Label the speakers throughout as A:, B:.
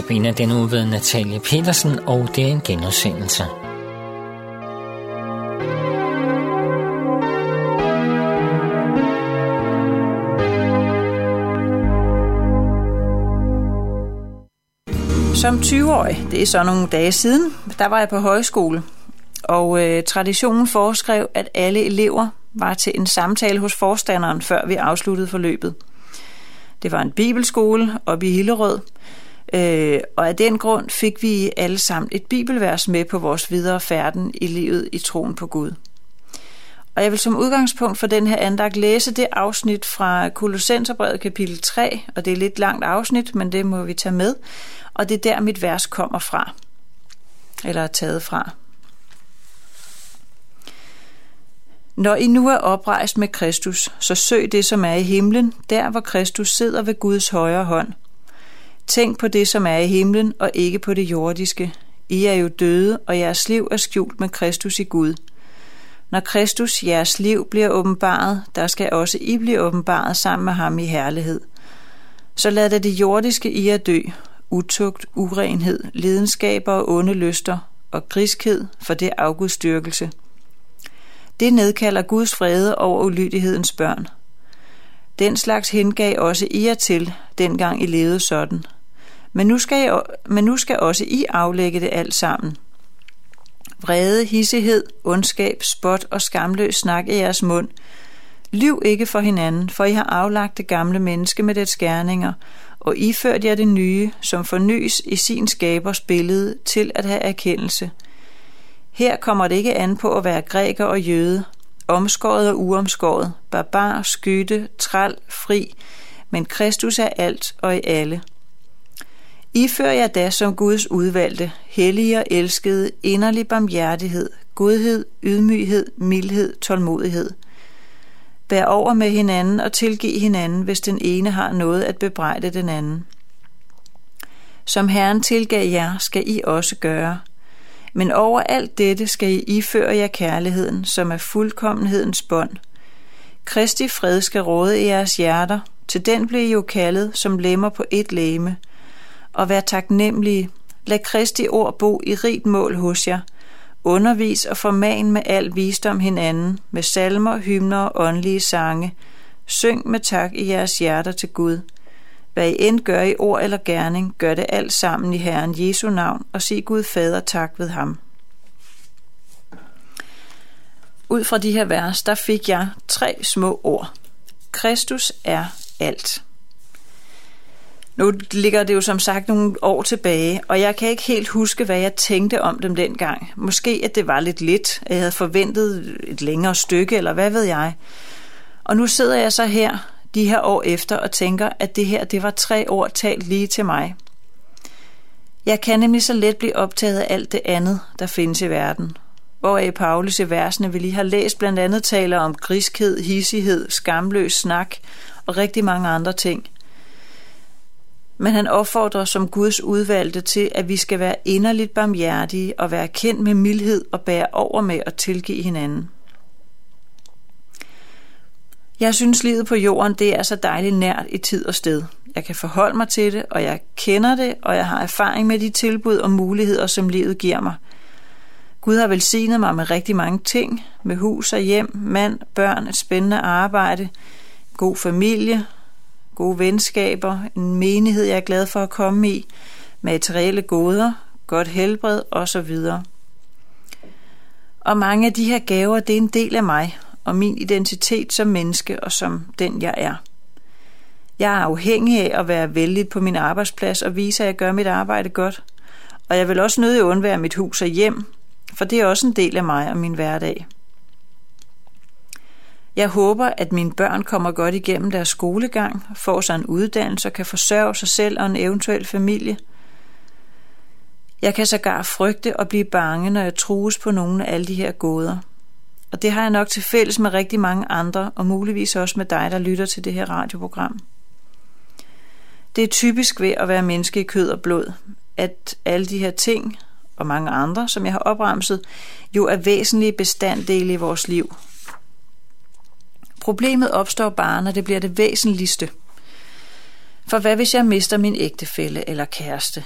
A: Sabina den uge ved Natalie Petersen, og det er en genudsendelse.
B: Som 20-årig, det er så nogle dage siden, der var jeg på højskole, og øh, traditionen foreskrev, at alle elever var til en samtale hos forstanderen, før vi afsluttede forløbet. Det var en bibelskole oppe i Hillerød, øh, og af den grund fik vi alle sammen et bibelvers med på vores videre færden i livet i troen på Gud. Og jeg vil som udgangspunkt for den her andagt læse det afsnit fra Kolossenserbrevet kapitel 3, og det er lidt langt afsnit, men det må vi tage med, og det er der mit vers kommer fra, eller er taget fra. Når I nu er oprejst med Kristus, så søg det, som er i himlen, der hvor Kristus sidder ved Guds højre hånd. Tænk på det, som er i himlen, og ikke på det jordiske. I er jo døde, og jeres liv er skjult med Kristus i Gud. Når Kristus, jeres liv, bliver åbenbaret, der skal også I blive åbenbaret sammen med ham i herlighed. Så lad det det jordiske i er dø, utugt, urenhed, lidenskaber og onde lyster, og griskhed, for det afgudstyrkelse. Det nedkalder Guds frede over ulydighedens børn. Den slags hengav også I jer til, dengang I levede sådan. Men nu skal, I, men nu skal også I aflægge det alt sammen. Vrede, hissighed, ondskab, spot og skamløs snak i jeres mund. Liv ikke for hinanden, for I har aflagt det gamle menneske med dets gerninger, og iført jer det nye, som fornyes i sin skabers billede til at have erkendelse. Her kommer det ikke an på at være græker og jøde, omskåret og uomskåret, barbar, skytte, træl, fri, men Kristus er alt og i alle. Ifører jeg da som Guds udvalgte, hellige og elskede, inderlig barmhjertighed, godhed, ydmyghed, mildhed, tålmodighed. Bær over med hinanden og tilgiv hinanden, hvis den ene har noget at bebrejde den anden. Som Herren tilgav jer, skal I også gøre. Men over alt dette skal I iføre jer kærligheden, som er fuldkommenhedens bånd. Kristi fred skal råde i jeres hjerter, til den blev I jo kaldet som lemmer på et læme. Og vær taknemmelige, lad Kristi ord bo i rigt mål hos jer, undervis og forman med al visdom hinanden, med salmer, hymner og åndelige sange. Syng med tak i jeres hjerter til Gud. Hvad I end gør i ord eller gerning, gør det alt sammen i Herren Jesu navn, og sig Gud Fader tak ved ham. Ud fra de her vers, der fik jeg tre små ord. Kristus er alt. Nu ligger det jo som sagt nogle år tilbage, og jeg kan ikke helt huske, hvad jeg tænkte om dem dengang. Måske, at det var lidt lidt, at jeg havde forventet et længere stykke, eller hvad ved jeg. Og nu sidder jeg så her, de her år efter, og tænker, at det her, det var tre år talt lige til mig. Jeg kan nemlig så let blive optaget af alt det andet, der findes i verden. Hvor Paulus i versene, vi lige har læst, blandt andet taler om griskhed, hissighed, skamløs snak og rigtig mange andre ting – men han opfordrer som Guds udvalgte til, at vi skal være inderligt barmhjertige og være kendt med mildhed og bære over med at tilgive hinanden. Jeg synes, livet på jorden det er så dejligt nært i tid og sted. Jeg kan forholde mig til det, og jeg kender det, og jeg har erfaring med de tilbud og muligheder, som livet giver mig. Gud har velsignet mig med rigtig mange ting, med hus og hjem, mand, børn, et spændende arbejde, god familie, gode venskaber, en menighed, jeg er glad for at komme i, materielle goder, godt helbred osv. Og mange af de her gaver, det er en del af mig og min identitet som menneske og som den, jeg er. Jeg er afhængig af at være vældig på min arbejdsplads og vise, at jeg gør mit arbejde godt. Og jeg vil også nødig undvære mit hus og hjem, for det er også en del af mig og min hverdag. Jeg håber, at mine børn kommer godt igennem deres skolegang, får sig en uddannelse og kan forsørge sig selv og en eventuel familie. Jeg kan sågar frygte og blive bange, når jeg trues på nogle af alle de her gåder. Og det har jeg nok til fælles med rigtig mange andre, og muligvis også med dig, der lytter til det her radioprogram. Det er typisk ved at være menneske i kød og blod, at alle de her ting, og mange andre, som jeg har opremset, jo er væsentlige bestanddele i vores liv, Problemet opstår bare, når det bliver det væsentligste. For hvad hvis jeg mister min ægtefælle eller kæreste?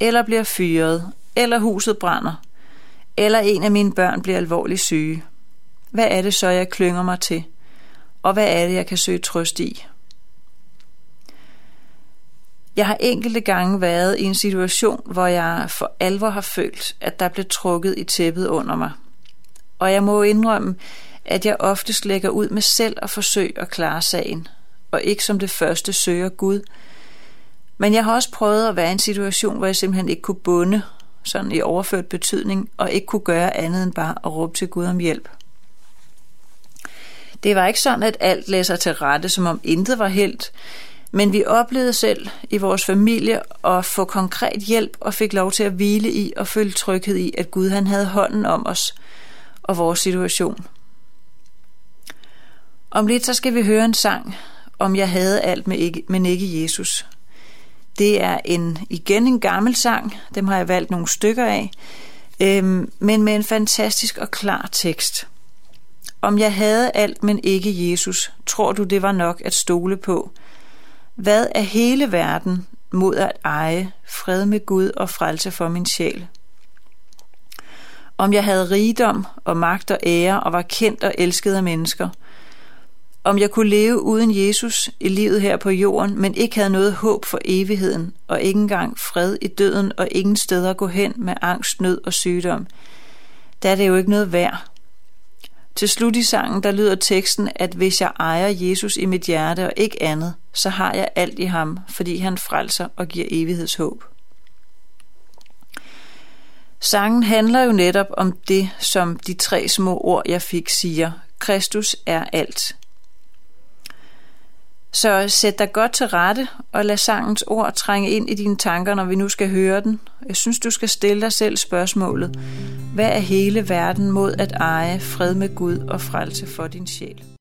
B: eller bliver fyret, eller huset brænder, eller en af mine børn bliver alvorligt syge. Hvad er det så, jeg klynger mig til? Og hvad er det, jeg kan søge trøst i? Jeg har enkelte gange været i en situation, hvor jeg for alvor har følt, at der blev trukket i tæppet under mig. Og jeg må indrømme, at jeg oftest lægger ud med selv at forsøge at klare sagen, og ikke som det første søger Gud. Men jeg har også prøvet at være i en situation, hvor jeg simpelthen ikke kunne bunde, sådan i overført betydning, og ikke kunne gøre andet end bare at råbe til Gud om hjælp. Det var ikke sådan, at alt lagde sig til rette, som om intet var helt, men vi oplevede selv i vores familie at få konkret hjælp og fik lov til at hvile i og føle tryghed i, at Gud han havde hånden om os og vores situation. Om lidt så skal vi høre en sang, om jeg havde alt, med ikke, men ikke Jesus. Det er en igen en gammel sang, dem har jeg valgt nogle stykker af, øhm, men med en fantastisk og klar tekst. Om jeg havde alt, men ikke Jesus, tror du det var nok at stole på? Hvad er hele verden mod at eje fred med Gud og frelse for min sjæl? Om jeg havde rigdom og magt og ære og var kendt og elsket af mennesker – om jeg kunne leve uden Jesus i livet her på jorden, men ikke havde noget håb for evigheden, og ikke engang fred i døden og ingen steder at gå hen med angst, nød og sygdom, der er det jo ikke noget værd. Til slut i sangen, der lyder teksten, at hvis jeg ejer Jesus i mit hjerte og ikke andet, så har jeg alt i ham, fordi han frelser og giver evighedshåb. Sangen handler jo netop om det, som de tre små ord, jeg fik, siger. Kristus er alt. Så sæt dig godt til rette og lad sangens ord trænge ind i dine tanker, når vi nu skal høre den. Jeg synes, du skal stille dig selv spørgsmålet. Hvad er hele verden mod at eje fred med Gud og frelse for din sjæl?